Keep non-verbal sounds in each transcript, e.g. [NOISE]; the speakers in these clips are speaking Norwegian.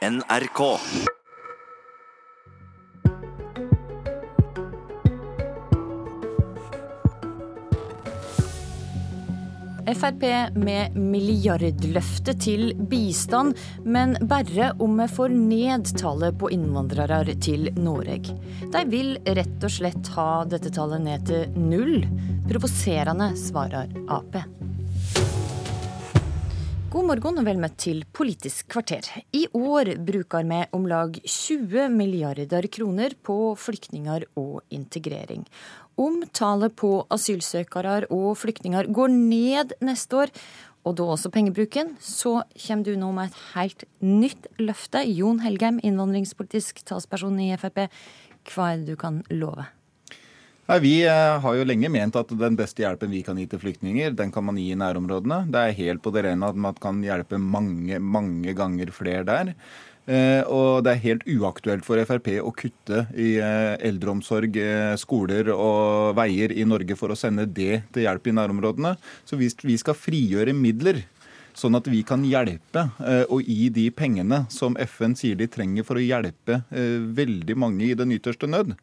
NRK. Frp med milliardløfte til bistand, men bare om vi får ned tallet på innvandrere til Norge. De vil rett og slett ha dette tallet ned til null. Provoserende, svarer Ap. God morgen og vel møtt til Politisk kvarter. I år bruker vi om lag 20 milliarder kroner på flyktninger og integrering. Om tallet på asylsøkere og flyktninger går ned neste år, og da også pengebruken, så kommer du nå med et helt nytt løfte. Jon Helgheim, innvandringspolitisk talsperson i Frp. Hva er det du kan love? Nei, Vi eh, har jo lenge ment at den beste hjelpen vi kan gi til flyktninger, den kan man gi i nærområdene. Det er helt på det rene at man kan hjelpe mange, mange ganger flere der. Eh, og det er helt uaktuelt for Frp å kutte i eh, eldreomsorg, skoler og veier i Norge for å sende det til hjelp i nærområdene. Så hvis vi skal frigjøre midler sånn at vi kan hjelpe og gi de pengene som FN sier de trenger for å hjelpe veldig mange i den ytterste nød,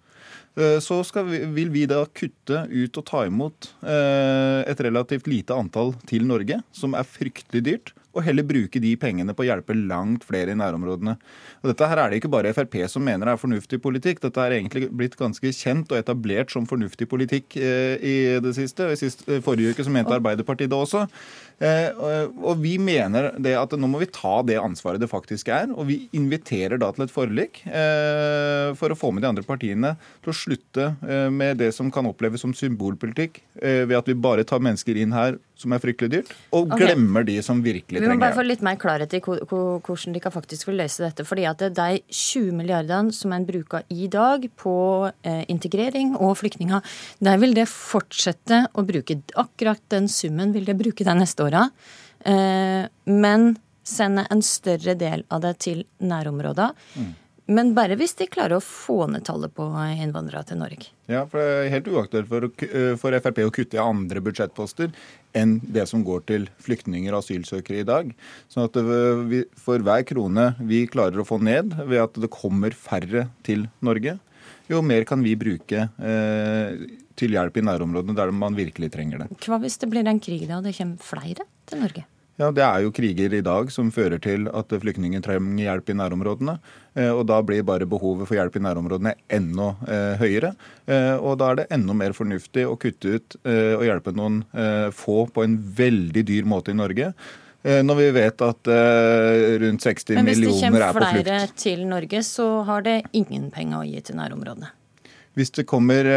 så vi, vil vi da kutte ut og ta imot et relativt lite antall til Norge, som er fryktelig dyrt og heller bruke de pengene på å hjelpe langt flere i nærområdene. Og dette her er det ikke bare Frp som mener er fornuftig politikk. Dette er egentlig blitt ganske kjent og etablert som fornuftig politikk eh, i det siste. I siste, eh, forrige uke så mente Arbeiderpartiet det også. Eh, og vi mener det at nå må vi ta det ansvaret det faktisk er. Og vi inviterer da til et forlik for å få med de andre partiene til å slutte med det som kan oppleves som symbolpolitikk, ved at vi bare tar mennesker inn her som er fryktelig dyrt, og okay. glemmer de som virkelig. Vi må bare få litt mer klarhet i hvordan de kan faktisk vil løse dette. fordi at de 20 milliardene som en bruker i dag på eh, integrering og flyktninger, der vil det fortsette å bruke akkurat den summen vil det bruke de neste åra. Eh, men sende en større del av det til nærområder. Mm. Men bare hvis de klarer å få ned tallet på innvandrere til Norge. Ja, for Det er helt uaktuelt for, eh, for Frp å kutte i andre budsjettposter enn det som går til flyktninger og asylsøkere i dag. Sånn at vi, For hver krone vi klarer å få ned ved at det kommer færre til Norge, jo mer kan vi bruke eh, til hjelp i nærområdene der man virkelig trenger det. Hva hvis det blir en krig da, og det kommer flere til Norge? Ja, Det er jo kriger i dag som fører til at flyktninger trenger hjelp i nærområdene. Eh, og Da blir bare behovet for hjelp i nærområdene enda eh, høyere. Eh, og Da er det enda mer fornuftig å kutte ut og hjelpe noen få på en veldig dyr måte i Norge. Når vi vet at rundt 60 millioner er på flukt. Men hvis det kommer flere til Norge, så har det ingen penger å gi til nærområdene? Hvis det kommer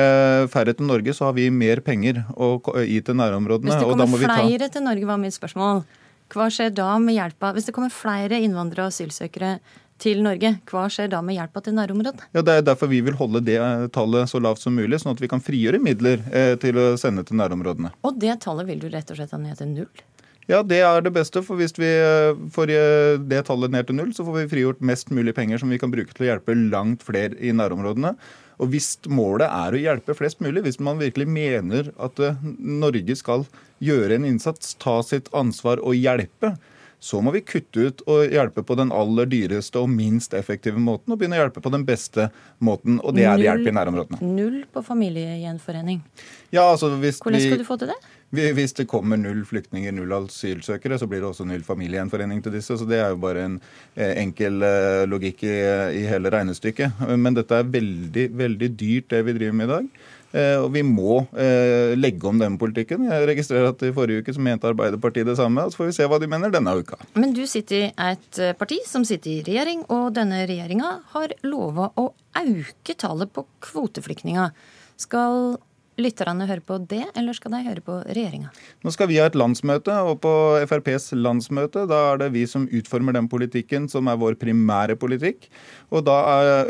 færre til Norge, så har vi mer penger å gi til nærområdene. Hvis det kommer flere ta... til Norge, var mitt spørsmål. Hva skjer da med hjelpa Hvis det kommer flere innvandrere og asylsøkere til Norge, hva skjer da med hjelpa til nærområdet? Ja, Det er derfor vi vil holde det tallet så lavt som mulig, sånn at vi kan frigjøre midler eh, til å sende til nærområdene. Og det tallet vil du rett og slett ha ned til null? Ja, det er det beste. For hvis vi eh, får eh, det tallet ned til null, så får vi frigjort mest mulig penger som vi kan bruke til å hjelpe langt flere i nærområdene. Og Hvis målet er å hjelpe flest mulig, hvis man virkelig mener at eh, Norge skal gjøre en innsats, ta sitt ansvar og hjelpe, så må vi kutte ut og hjelpe på den aller dyreste og minst effektive måten, og begynne å hjelpe på den beste måten, og det er hjelp i nærområdene. Null på familiegjenforening. Ja, altså hvis Hvordan skal vi, du få til det? Hvis det kommer null flyktninger, null asylsøkere, så blir det også null familiegjenforening til disse. Så det er jo bare en eh, enkel eh, logikk i, hele regnestykket. Men dette er veldig, veldig dyrt, det vi driver med i dag. Eh, og vi må legge om den politikken. Jeg registrerer at i forrige uke så mente Arbeiderpartiet det samme. Så får vi se hva de mener denne uka. Men du sitter i et parti som sitter i regjering, og denne regjeringa har lova å øke tallet på kvoteflyktninger. Skal lytterne høre på det, eller skal de høre på regjeringa? Nå skal vi ha et landsmøte, og på FrPs landsmøte da er det vi som utformer den politikken som er vår primære politikk. Og da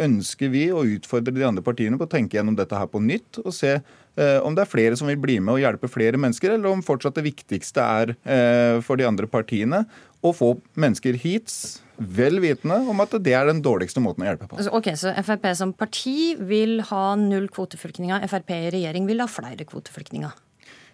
ønsker vi å utfordre de andre partiene på å tenke gjennom dette her på nytt, og se eh, om det er flere som vil bli med og hjelpe flere mennesker, eller om fortsatt det viktigste er eh, for de andre partiene å få mennesker hit vel vitende om at det er den dårligste måten å hjelpe på. Ok, Så Frp som parti vil ha null kvoteflyktninger, Frp i regjering vil ha flere kvoteflyktninger?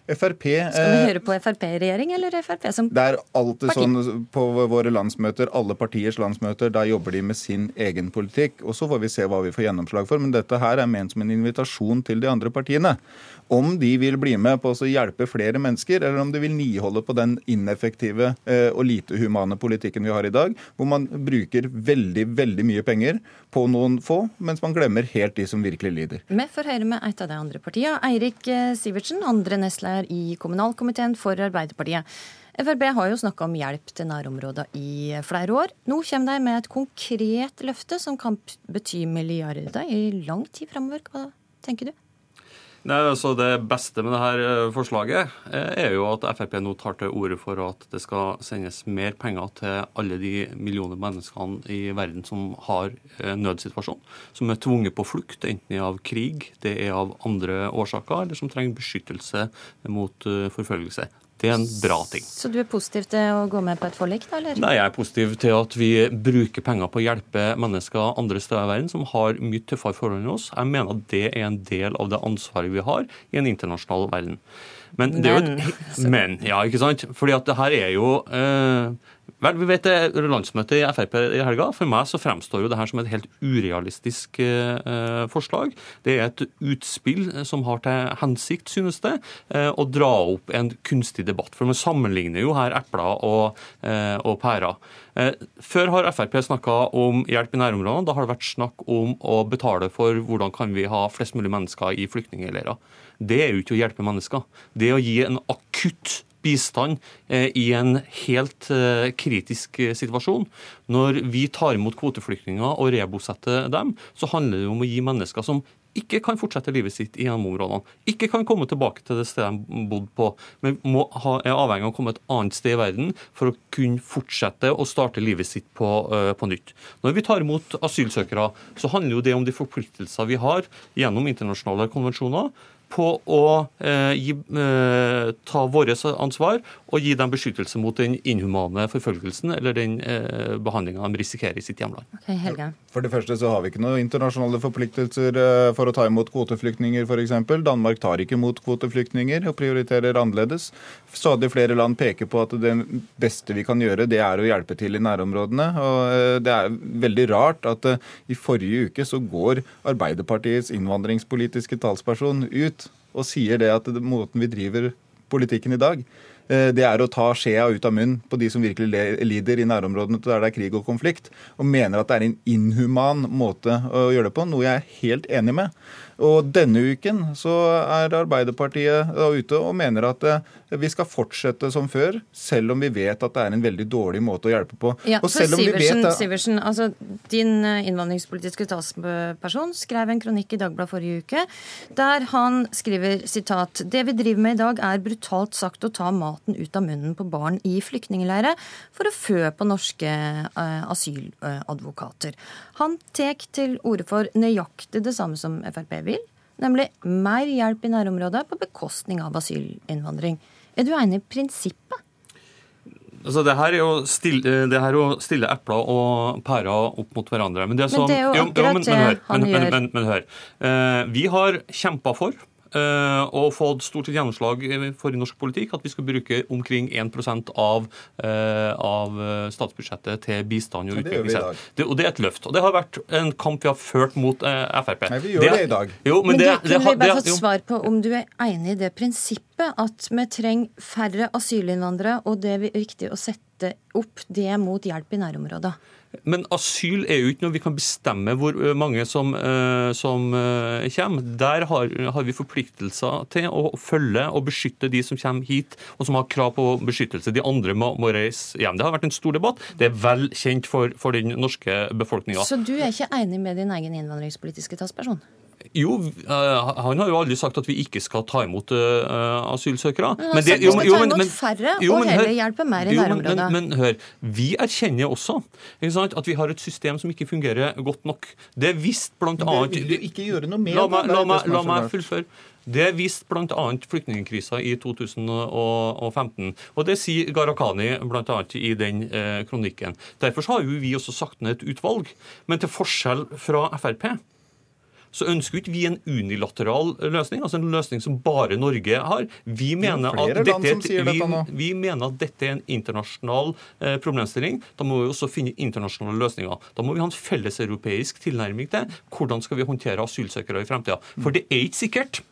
FRP Skal vi høre på Frp i regjering, eller Frp som parti? Det er alltid parti? sånn på våre landsmøter, alle partiers landsmøter, da jobber de med sin egen politikk. Og så får vi se hva vi får gjennomslag for. Men dette her er ment som en invitasjon til de andre partiene. Om de vil bli med på å hjelpe flere mennesker, eller om de vil niholde på den ineffektive eh, og lite humane politikken vi har i dag, hvor man bruker veldig, veldig mye penger på noen få, mens man glemmer helt de som virkelig lider. Vi får høre med et av de andre partiene. Eirik eh, Sivertsen, andre nestleder i kommunalkomiteen for Arbeiderpartiet. Frp har jo snakka om hjelp til nærområder i flere år. Nå kommer de med et konkret løfte som kan bety milliarder i lang tid framover. Hva tenker du? Nei, altså Det beste med dette forslaget eh, er jo at Frp nå tar til orde for at det skal sendes mer penger til alle de millioner menneskene i verden som har eh, nødsituasjon, som er tvunget på flukt, enten av krig, det er av andre årsaker, eller som trenger beskyttelse mot eh, forfølgelse. Det er en bra ting. Så du er positiv til å gå med på et forlik, da? eller? Nei, Jeg er positiv til at vi bruker penger på å hjelpe mennesker andre steder i verden som har mye tøffere forhold enn oss. Jeg mener at det er en del av det ansvaret vi har i en internasjonal verden. Men, det er jo et, men [LAUGHS] ja, ikke sant? Fordi at det her er jo eh, Vel, vi vet det landsmøtet i Frp i helga. For meg så fremstår jo det her som et helt urealistisk eh, forslag. Det er et utspill som har til hensikt, synes det, eh, å dra opp en kunstig debatt. For man sammenligner jo her epler og, eh, og pærer. Eh, før har Frp snakka om hjelp i nærområdene. Da har det vært snakk om å betale for hvordan kan vi ha flest mulig mennesker i flyktningleirer. Det er jo ikke å hjelpe mennesker. Det er å gi en akutt bistand eh, i en helt eh, kritisk eh, situasjon. Når vi tar imot kvoteflyktninger og rebosetter dem, så handler det om å gi mennesker som ikke kan fortsette livet sitt i hjemmeområdene, ikke kan komme tilbake til det stedet de bodde på, men ha, er avhengig av å komme et annet sted i verden for å kunne fortsette å starte livet sitt på, uh, på nytt. Når vi tar imot asylsøkere, så handler jo det om de forpliktelser vi har gjennom internasjonale konvensjoner på å eh, gi, eh, ta vårt ansvar og gi dem beskyttelse mot den inhumane forfølgelsen eller den eh, behandlinga de risikerer i sitt hjemland. Okay, Helge. For det første så har vi ikke noen internasjonale forpliktelser eh, for å ta imot kvoteflyktninger f.eks. Danmark tar ikke imot kvoteflyktninger og prioriterer annerledes. Stadig flere land peker på at det beste vi kan gjøre, det er å hjelpe til i nærområdene. Og eh, det er veldig rart at eh, i forrige uke så går Arbeiderpartiets innvandringspolitiske talsperson ut og sier det at måten vi driver politikken i dag, eh, det er å ta skjea ut av munnen på de som virkelig lider i nærområdene der det er krig og konflikt, og mener at det er en inhuman måte å gjøre det på, noe jeg er helt enig med. Og denne uken så er Arbeiderpartiet ute og mener at eh, vi skal fortsette som før, selv om vi vet at det er en veldig dårlig måte å hjelpe på. Ja, og for vi vet, Siversen, altså Din eh, innvandringspolitiske talsperson skrev en kronikk i Dagbladet forrige uke der han skriver sitat Det vi driver med i dag er brutalt sagt å ta maten ut av munnen på barn i flyktningleirer for å fø på norske uh, asyladvokater. Han tek til orde for nøyaktig det samme som Frp vil, nemlig mer hjelp i nærområdet på bekostning av asylinnvandring. Er du enig i prinsippet? Altså, det her er jo stille, det her er å stille epler og pærer opp mot hverandre. Men det, er, men det er jo akkurat det han gjør. Men, men, hør. Eh, vi har kjempa for Eh, og fått stort gjennomslag for i norsk politikk at vi skal bruke omkring 1 av, eh, av statsbudsjettet til bistand og utviklingshjelp. Og det er et løft. Og det har vært en kamp vi har ført mot eh, Frp. Nei, vi gjør det, det i dag. Jo, men, men det, det, kunne vi bare fått svar på om du er enig i det prinsippet at vi trenger færre asylinnvandrere, og det er viktig å sette opp det mot hjelp i nærområdene. Men asyl er jo ikke noe vi kan bestemme hvor mange som, som kommer. Der har, har, vi forpliktelser til å følge og beskytte de som kommer hit og som har krav på beskyttelse. De andre må, må reise hjem. Det har vært en stor debatt. Det er vel kjent for, for den norske befolkninga. Så du er ikke enig med din egen innvandringspolitiske talsperson? Jo, han har jo aldri sagt at vi ikke skal ta imot asylsøkere. Men har sagt vi skal ta imot færre og heller hjelpe mer i nærområdet. Men, men, hør, vi erkjenner også sant, at vi har et system som ikke fungerer godt nok. Det visste Det med. La meg, la meg, la meg fullføre. Det viste bl.a. flyktningkrisa i 2015. Og det sier Gharahkhani bl.a. i den eh, kronikken. Derfor har jo vi også sagt ned et utvalg. Men til forskjell fra Frp så ønsker ikke vi en unilateral løsning, altså en løsning som bare Norge har. Vi mener, at dette, vi, vi mener at dette er en internasjonal eh, problemstilling. Da må vi også finne internasjonale løsninger. Da må vi ha en felleseuropeisk tilnærming til hvordan skal vi håndtere asylsøkere i fremtida. For det er ikke sikkert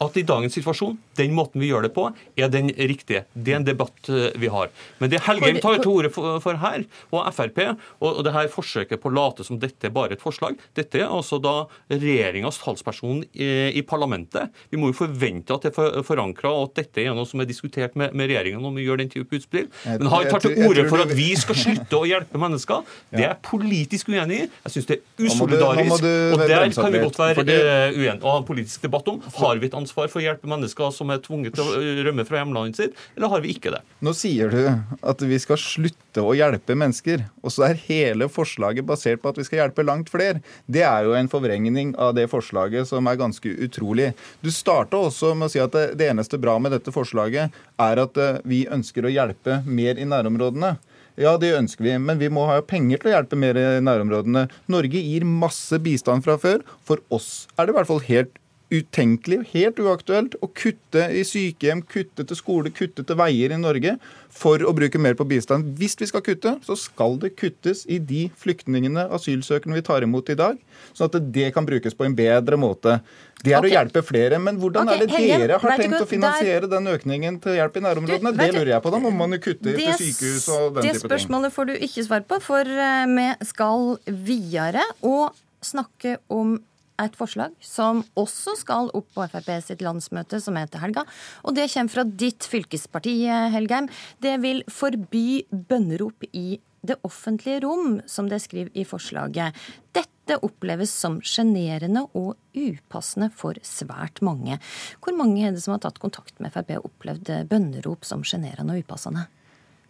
at i dagens situasjon, den måten vi gjør det på, er den riktige. Det er en debatt eh, vi har. Men det Helgheim tar til orde for her, og Frp, og det her forsøket på å late som dette er bare et forslag, dette er altså da regjeringas talsperson i, i, parlamentet. Vi må jo forvente at det er forankra, og at dette er noe som er diskutert med, med regjeringa når vi gjør den type utspill. Men han tar til orde for at vi skal slutte å hjelpe mennesker. [LAUGHS] Det er jeg politisk uenig i. Jeg syns det er usolidarisk. Og der kan vi godt være eh, uenige og ha en politisk debatt om. Har vi et ansvar ansvar for å hjelpe mennesker som er tvunget til å rømme fra hjemlandet sitt, eller har vi ikke det? Nå sier du at vi skal slutte å hjelpe mennesker, og så er hele forslaget basert på at vi skal hjelpe langt flere. Det er jo en forvrengning av det forslaget som er ganske utrolig. Du starta også med å si at det eneste bra med dette forslaget er at eh, vi ønsker å hjelpe mer i nærområdene. Ja, det ønsker vi, men vi må ha penger til å hjelpe mer i nærområdene. Norge gir masse bistand fra før. For oss er det i hvert fall helt utenkelig, helt uaktuelt, å kutte i sykehjem, kutte til skole, kutte til veier i Norge for å bruke mer på bistand. Hvis vi skal kutte, så skal det kuttes i de flyktningene, asylsøkerne vi tar imot i dag, sånn at det kan brukes på en bedre måte. Det er okay. å hjelpe flere. Men hvordan okay, er det dere har tenkt å finansiere der... den økningen til hjelp i nærområdene? Du, det lurer jeg på. Da må man jo kutte til sykehus og den type ting. Det spørsmålet får du ikke svar på, for eh, vi skal videre og snakke om et forslag som også skal opp på Frp sitt landsmøte, som er til helga. Og det kommer fra ditt fylkesparti, Helgheim. Det vil forby bønnerop i det offentlige rom, som det skriver i forslaget. Dette oppleves som sjenerende og upassende for svært mange. Hvor mange er det som har tatt kontakt med Frp og opplevd bønnerop som sjenerende og upassende?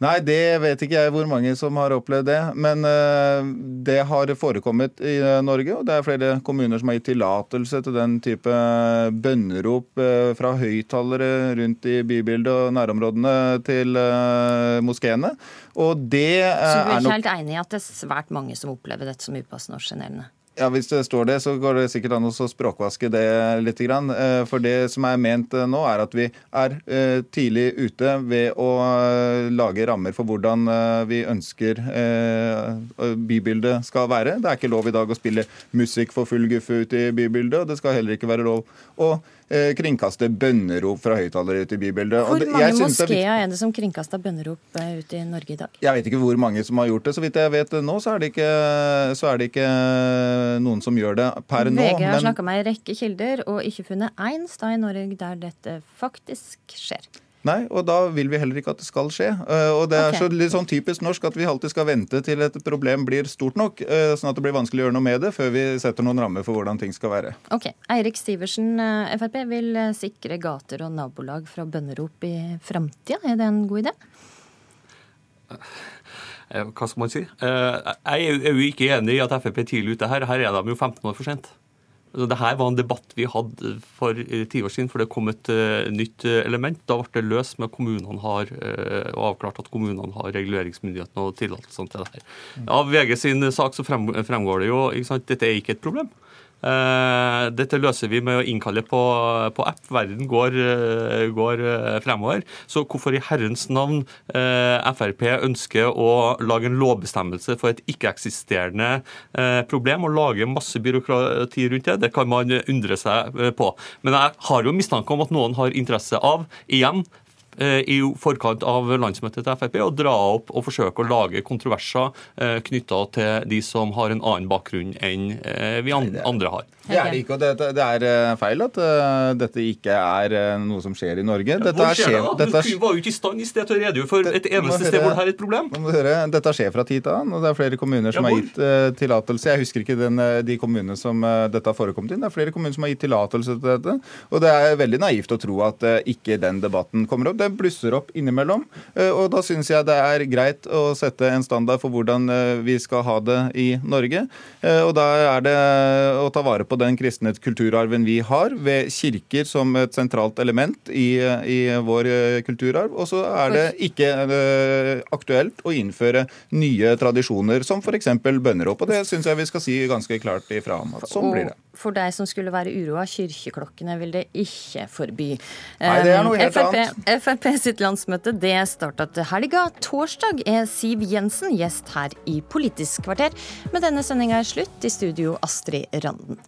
Nei, det vet ikke jeg hvor mange som har opplevd det. Men uh, det har forekommet i uh, Norge, og det er flere kommuner som har gitt tillatelse til den type bønnerop uh, fra høyttalere rundt i bybildet og nærområdene til moskeene. Og det Så du er ikke helt enig i at det er svært mange som opplever dette som upassende og sjenerende? Ja, Hvis det står det, så går det sikkert an å språkvaske det litt. Eh, for det som er ment eh, nå, er at vi er eh, tidlig ute ved å lage rammer for hvordan vi ønsker bybildet skal være. Det er ikke lov i dag å spille musikk for full guffe ut i bybildet, og det skal heller ikke være lov å kringkaste bønnerop fra høyttalere ute i bybildet. Hvor mange moskeer er det som kringkaster bønnerop ut i Norge i dag? Jeg vet ikke hvor mange som har gjort det. Så vidt jeg vet nå, så er det ikke, er det ikke noen som gjør det per VG nå. VG har men... snakka med en rekke kilder og ikke funnet én stad i Norge der dette faktisk skjer. Nei, og da vil vi heller ikke at det skal skje. Eh, og det er okay. så litt sånn typisk norsk at vi alltid skal vente til et problem blir stort nok, eh, sånn at det blir vanskelig å gjøre noe med det, før vi setter noen rammer for hvordan ting skal være. Ok. Eirik Stiversen, eh, Frp vil sikre gater og nabolag fra bønnerop i framtida. Er det en god idé? Hva skal man si? Jeg er jo ikke enig i at Frp er tidlig ute her. Her er de jo 15 år for sent. Det her var en debatt vi hadde for eh, ti år siden, for det kom et uh, nytt eh, element. Da ble det løst med kommunene har, og avklart at kommunene har reguleringsmyndigheten og tillatelsene til det her. Av VG sin sak så frem, fremgår det jo at dette er ikke et problem. Uh, dette løser vi med å innkalle på, på app. Verden går, uh, går uh, fremover. Så hvorfor i herrens navn Frp ønsker å lage en lovbestemmelse for et ikke-eksisterende problem og lage masse byråkrati rundt det, det kan man undre seg på. Men jeg har jo mistanke om at noen har interesse av, igjen, Eh, i forkant av landsmøtet til Frp å dra opp og forsøke å lage kontroverser eh, knytta til de som har en annen bakgrunn enn eh, vi andre har. Det er det ikke, og det, det er feil at dette ikke er noe som skjer i Norge. Dette Hvor skjer det? Dette du var jo ikke i stand i sted til å redegjøre for et eneste sted hvor det er et problem. Høre, dette skjer fra tid til annen, og det er flere kommuner som ja, har gitt uh, tillatelse. Jeg husker ikke den, de kommunene som dette har forekommet i. Det er flere kommuner som har gitt tillatelse til dette. Og det er veldig naivt å tro at ikke den debatten kommer opp. Den blusser opp innimellom. Og da syns jeg det er greit å sette en standard for hvordan vi skal ha det i Norge. Og da er det å ta vare på den kristne kulturarven vi har, ved kirker som et sentralt element i, i vår kulturarv. Og så er det ikke aktuelt å innføre nye tradisjoner, som f.eks. bønnerop. Og det syns jeg vi skal si ganske klart ifra om at sånn blir det. For deg som skulle være uroa, kirkeklokkene vil det ikke forby. Nei, det er noe helt annet. Frp sitt landsmøte det starta til helga. Torsdag er Siv Jensen gjest her i Politisk kvarter. Men denne sendinga er slutt. I studio Astrid Randen.